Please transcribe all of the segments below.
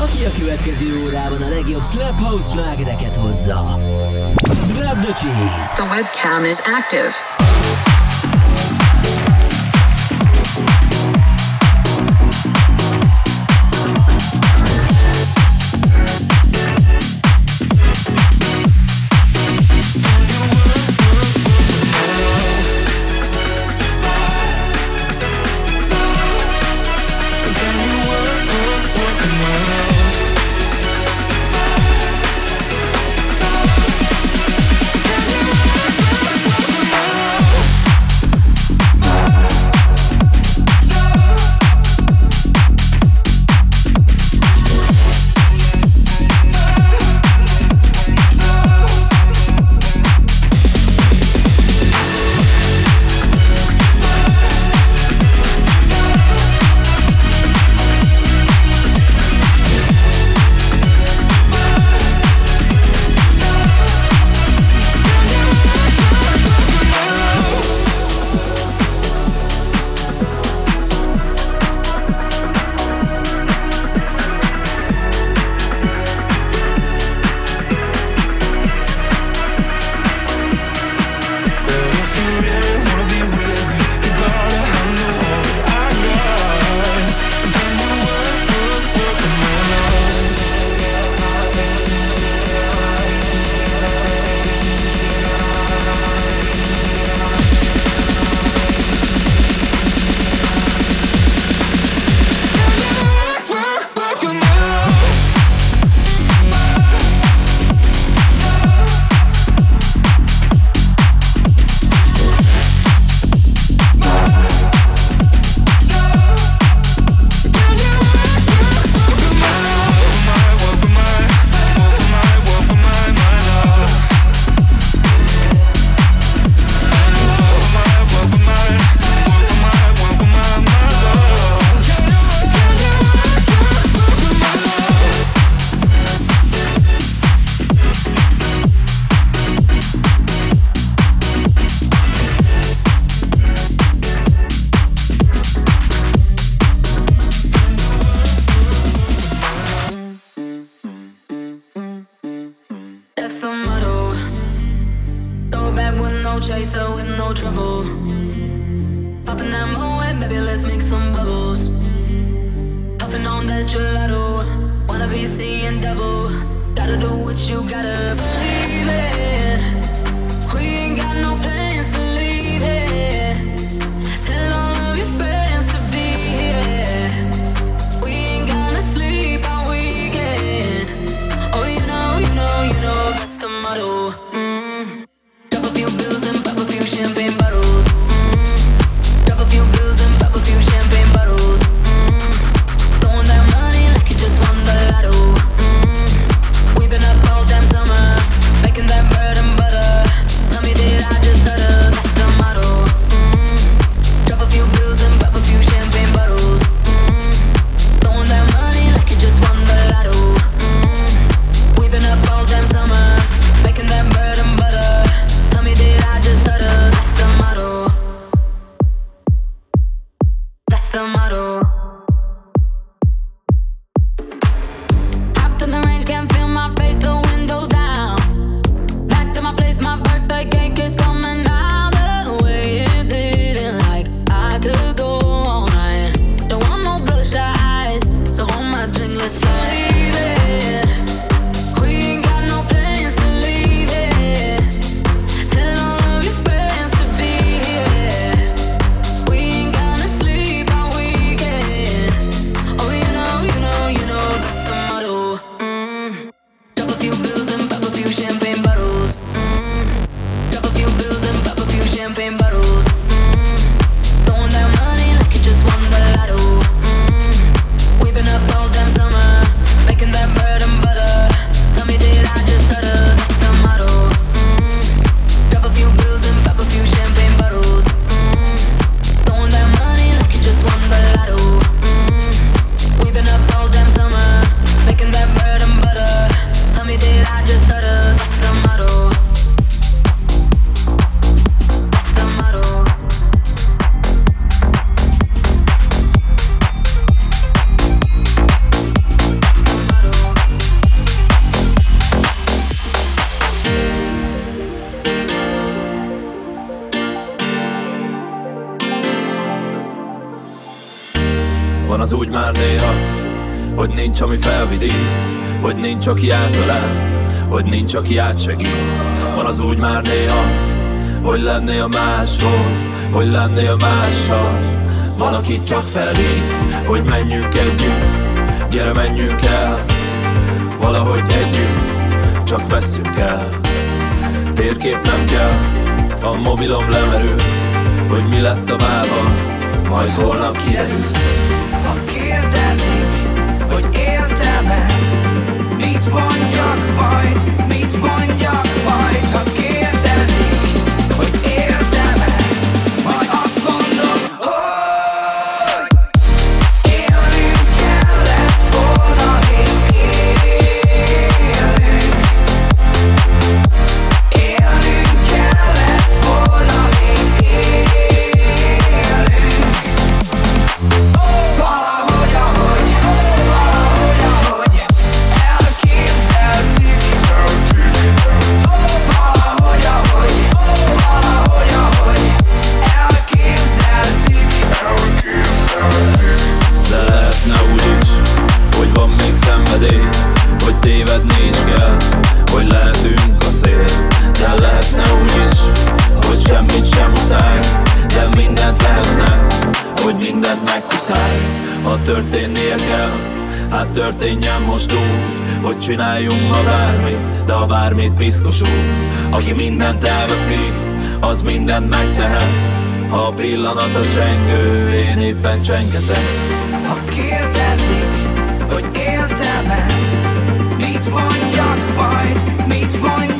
Aki a következő órában a legjobb Slap House slágereket hozza. Grab the cheese. The webcam is active. Nincs, ami felvidít Hogy nincs, aki átölel Hogy nincs, aki átsegít. Van az úgy már néha Hogy lennél máshol Hogy lennél mással. Valaki csak felhív Hogy menjünk együtt Gyere menjünk el. Valahogy együtt Csak veszünk el. Térkép nem kell A mobilom lemerül Hogy mi lett a mába Majd holnap kiderül Meet one, you're. Meet one, you're csináljunk ma bármit, de a bármit piszkosul Aki mindent elveszít, az mindent megtehet. Ha a pillanat a csengő, én éppen csengetek. Ha kérdezik, hogy éltem-e Mit mondjak majd, mit mondjak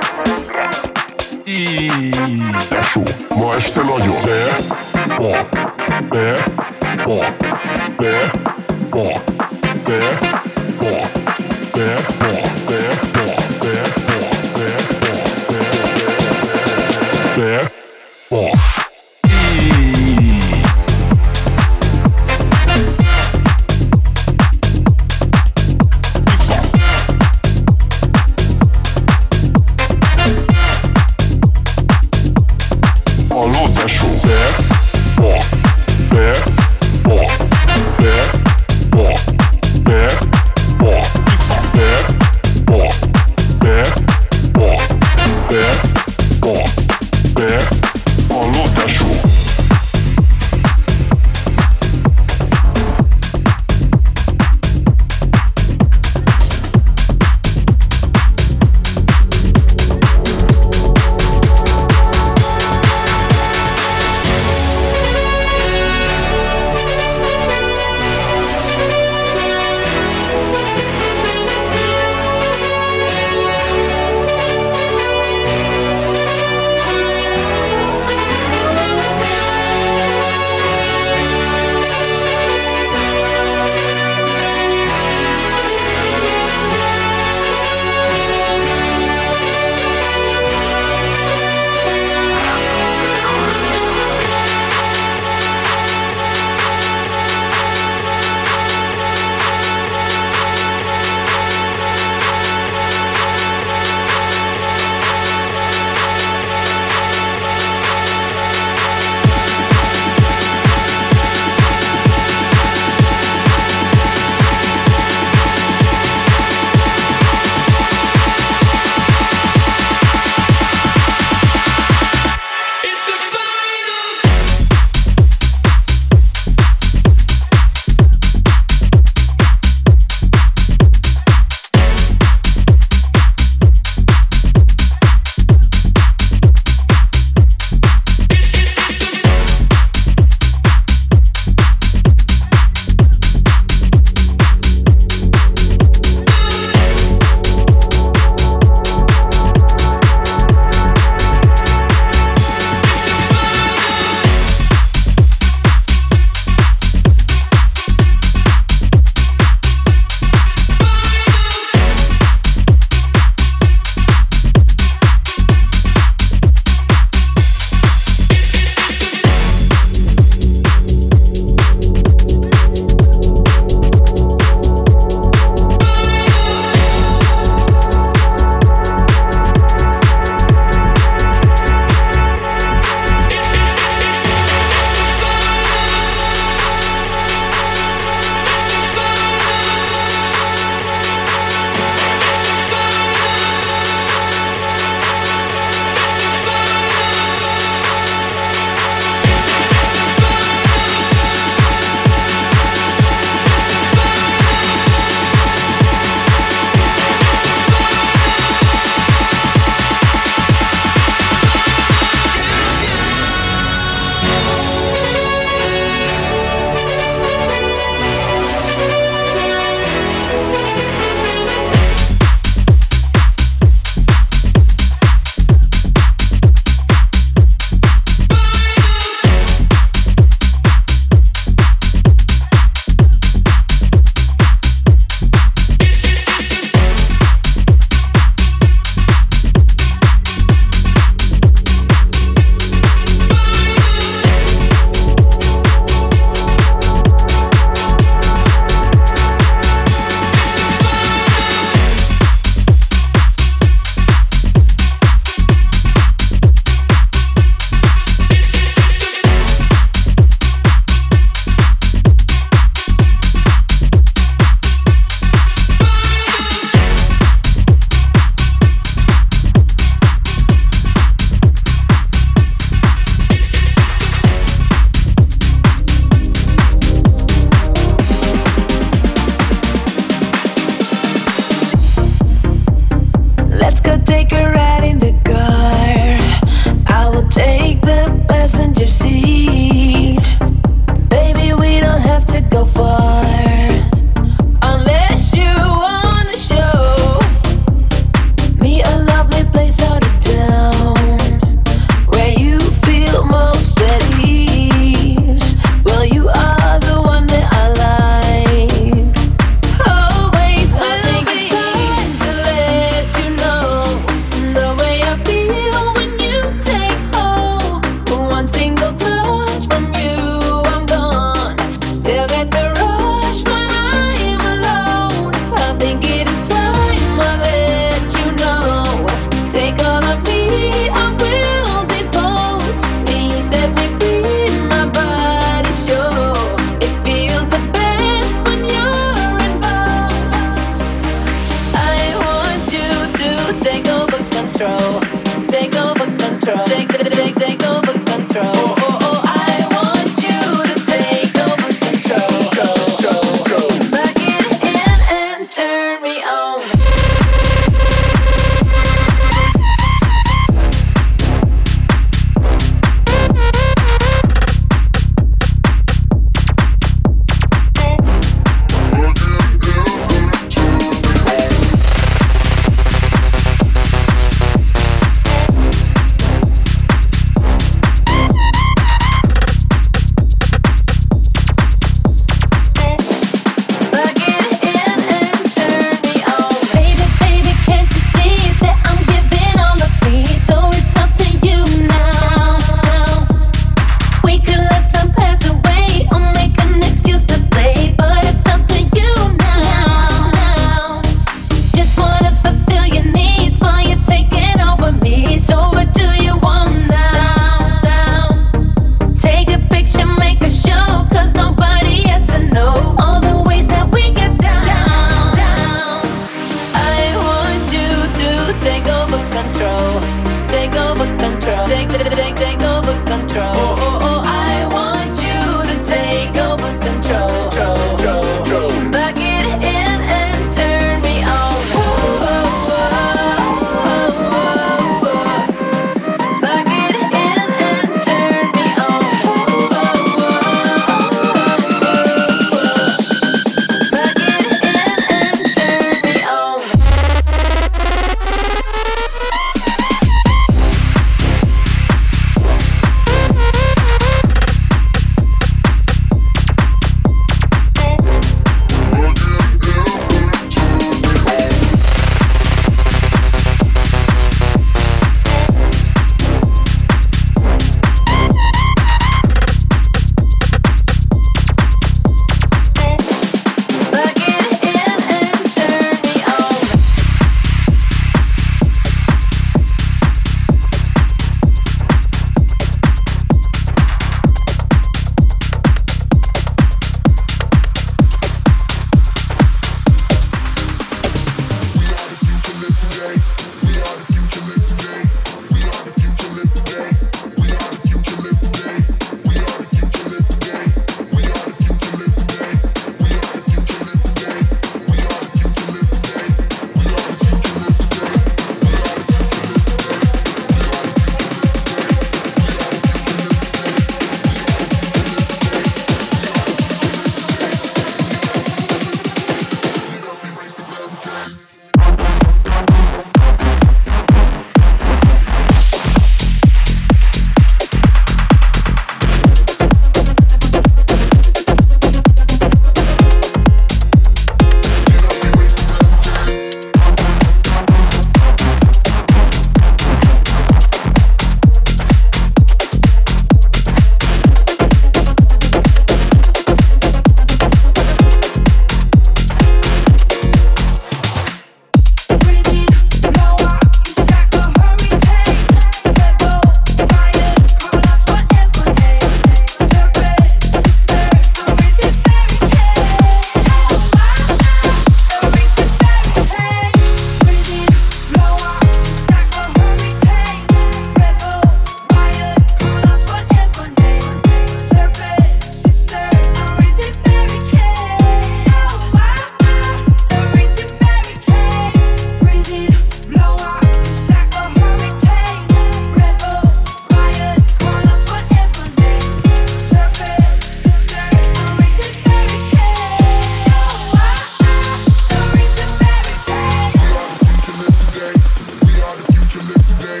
future, live today.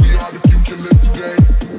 We are the future, live today.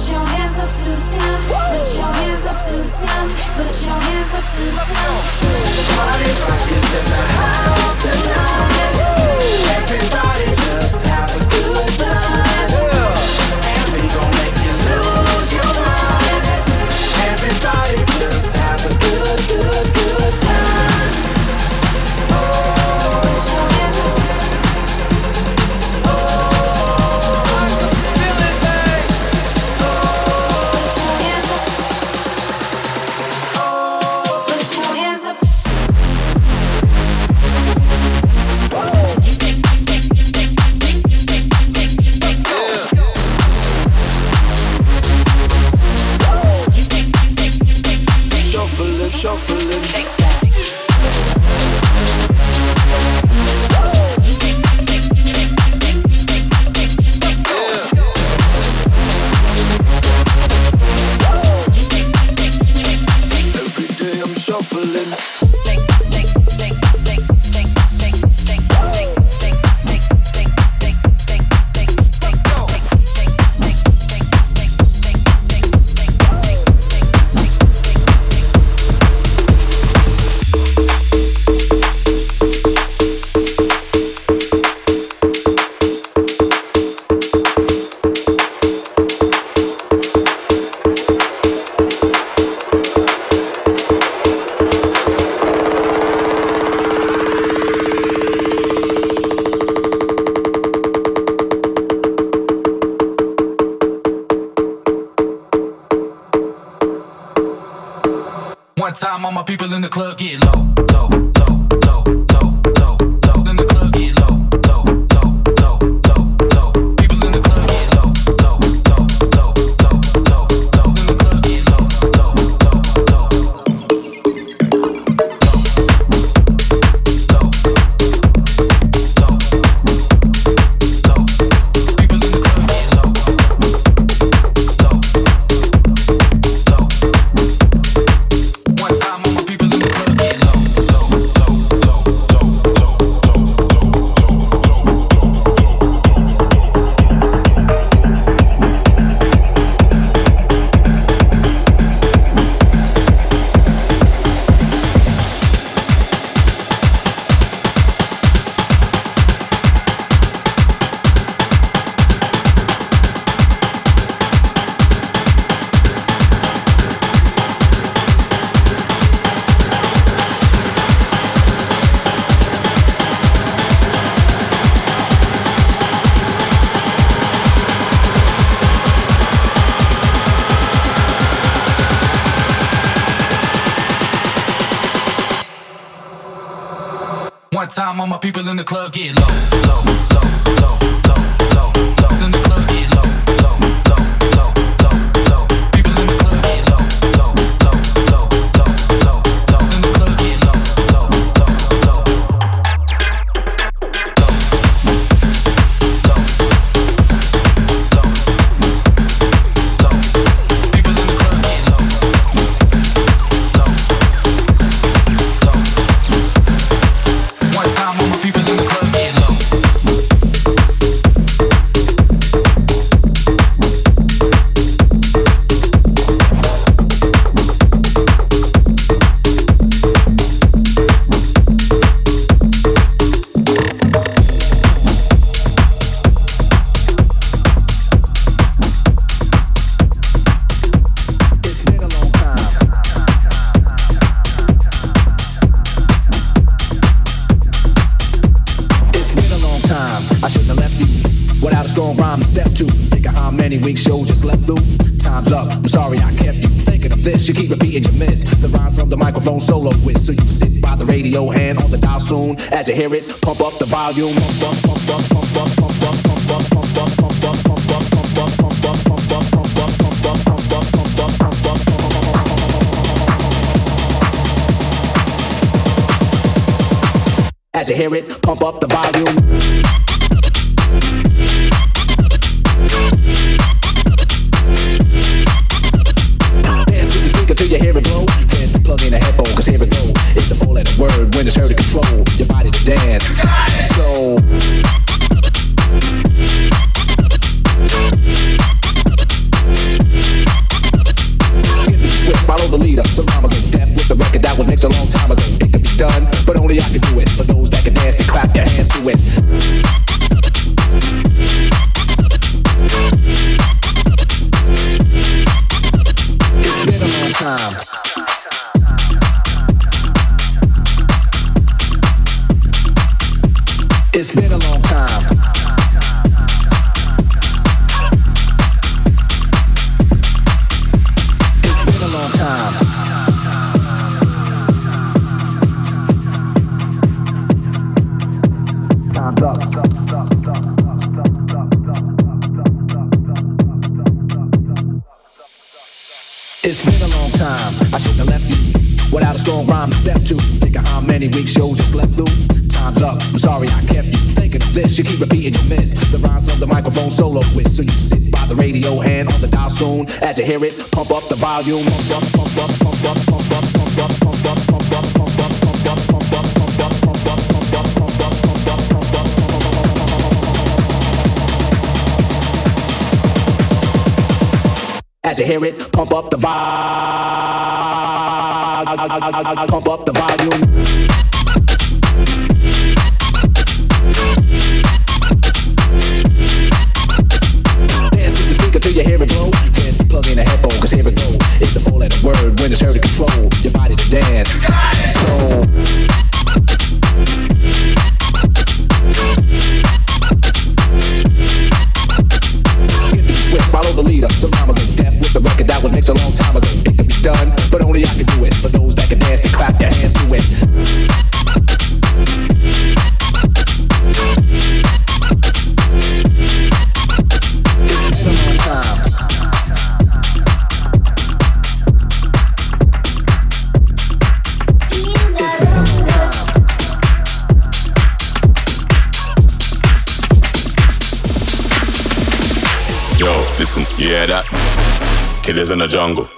Put your hands up to the sound. Put your hands up to the sound. Put your hands up to the sound. Feel the party rockers in the house. one time, all my people in the club get low, low. to hear it. It's been a long time. I shouldn't have left you without a strong rhyme to step to. Think of how many weeks shows you slept through. Time's up. I'm sorry I kept you thinking this. You keep repeating your mess. the rhymes of the microphone solo with. So you sit by the radio hand on the dial soon. As you hear it, pump up the volume. Pump up, pump up, pump up, pump up. To hear it. Pump up the vibe. Pump up the volume. Dance with the speaker till you hear it blow? Then plug in a headphone, cause here it go. It's the full letter word when it's heard to control your body to dance. So Killers in the jungle.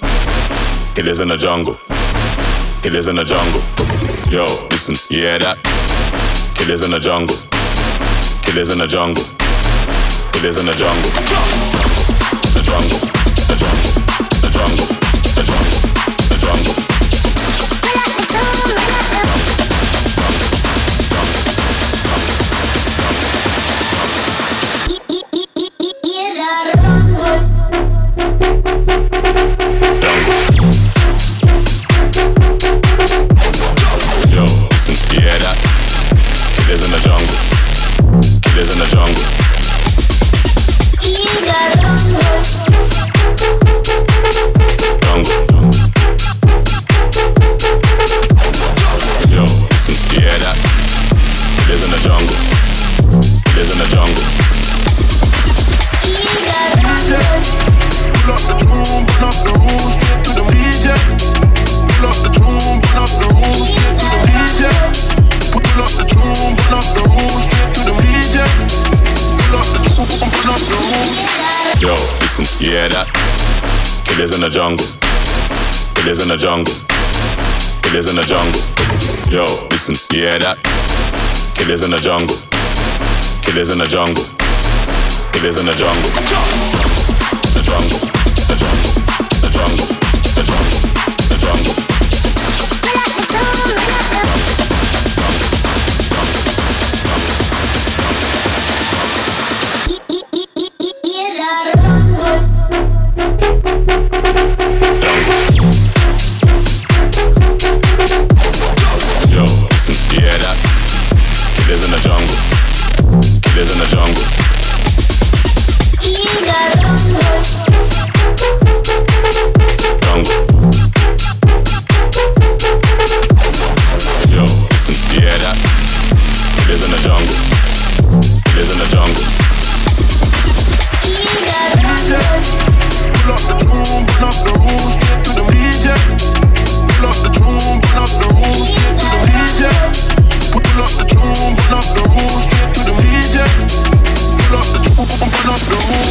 Killers in the jungle. Killers in the jungle. Yo, listen, you hear that? Killers in the jungle. Killers in the jungle. Killers in the jungle. jungle. Killers in the jungle. Yo, listen, you hear that? Killers in the jungle. Killers in the jungle. Killers in the jungle. The jungle. up the rules, straight to the media. Pull up the tune, pull up the rules, straight to the media. Pull up the tune, pull up the rules.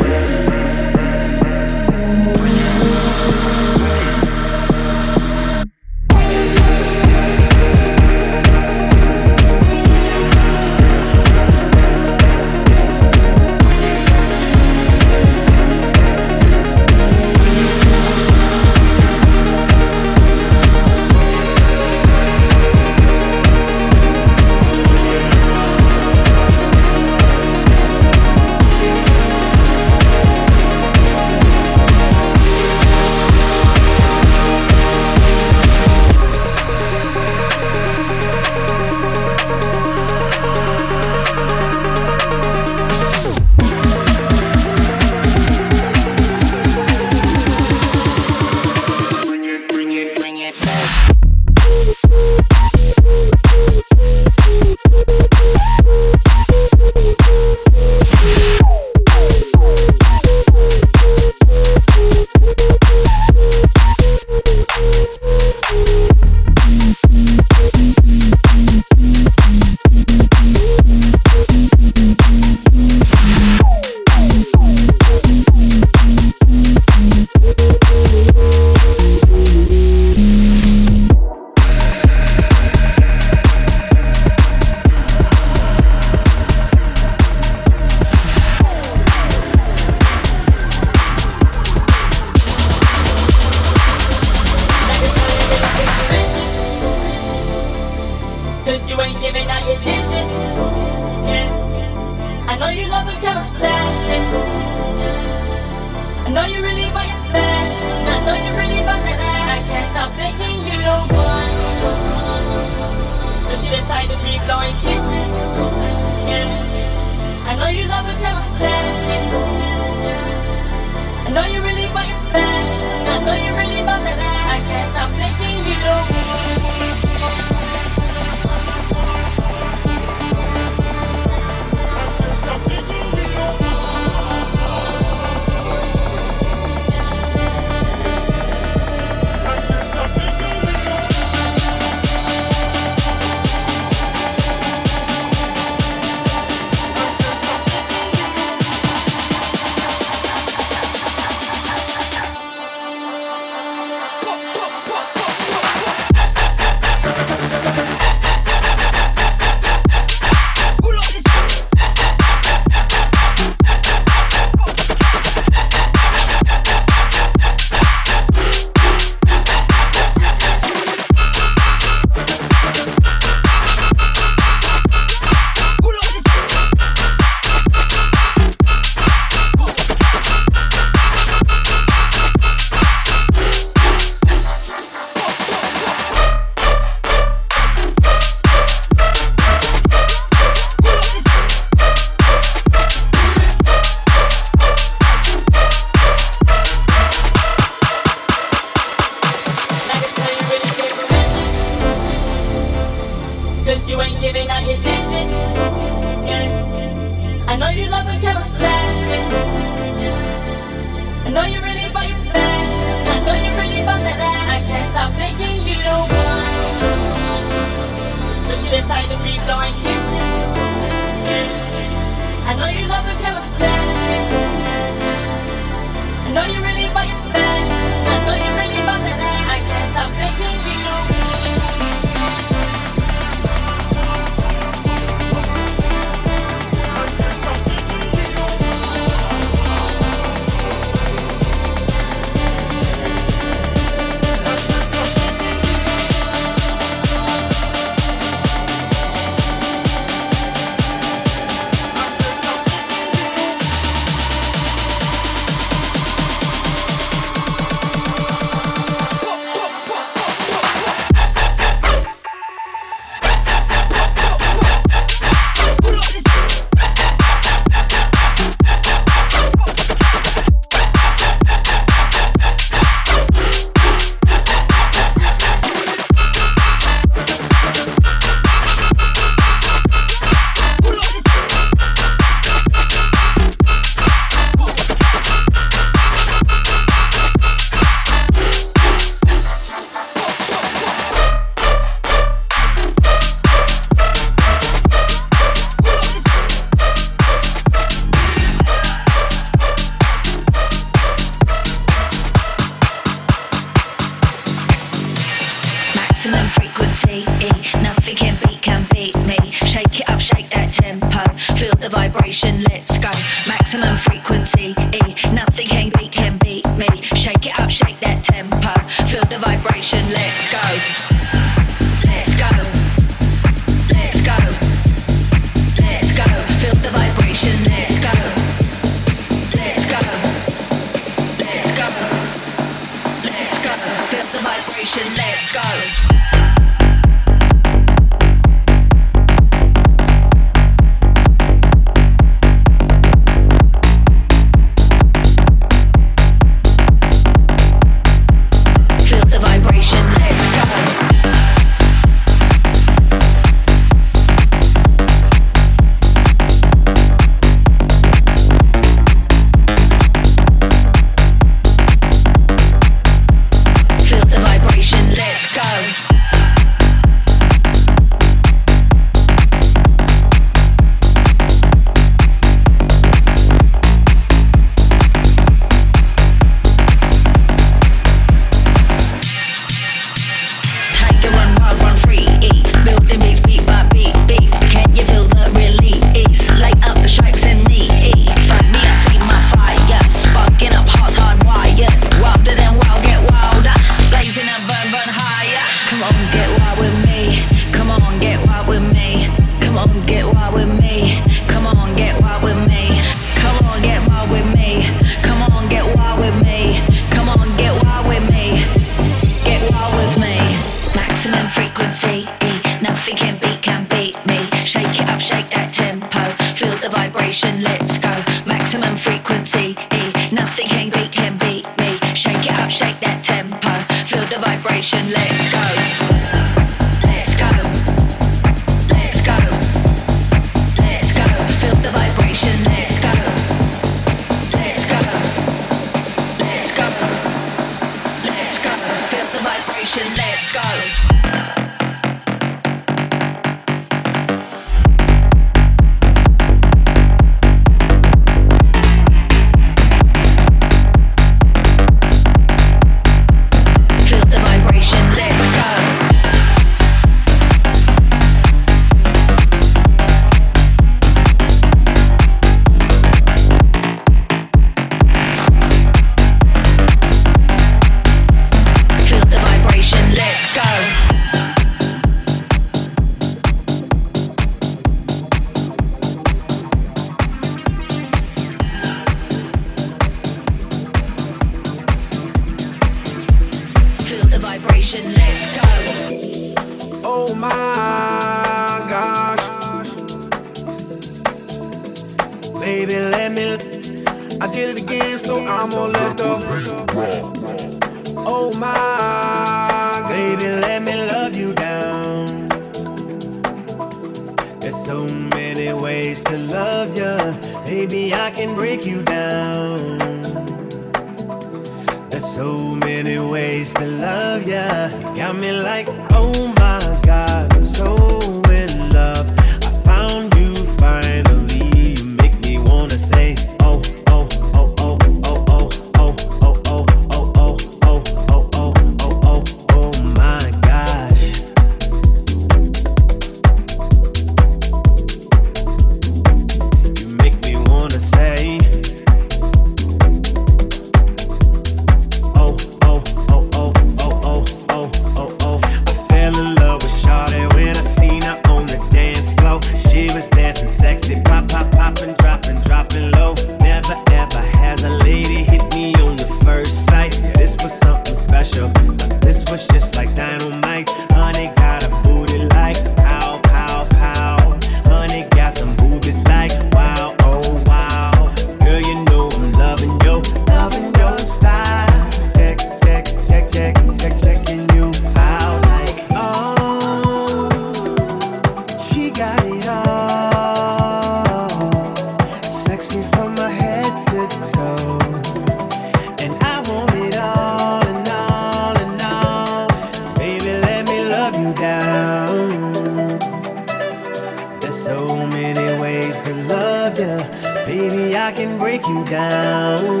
Baby, I can break you down.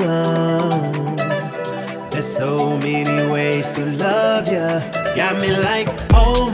There's so many ways to love ya. Got me like, oh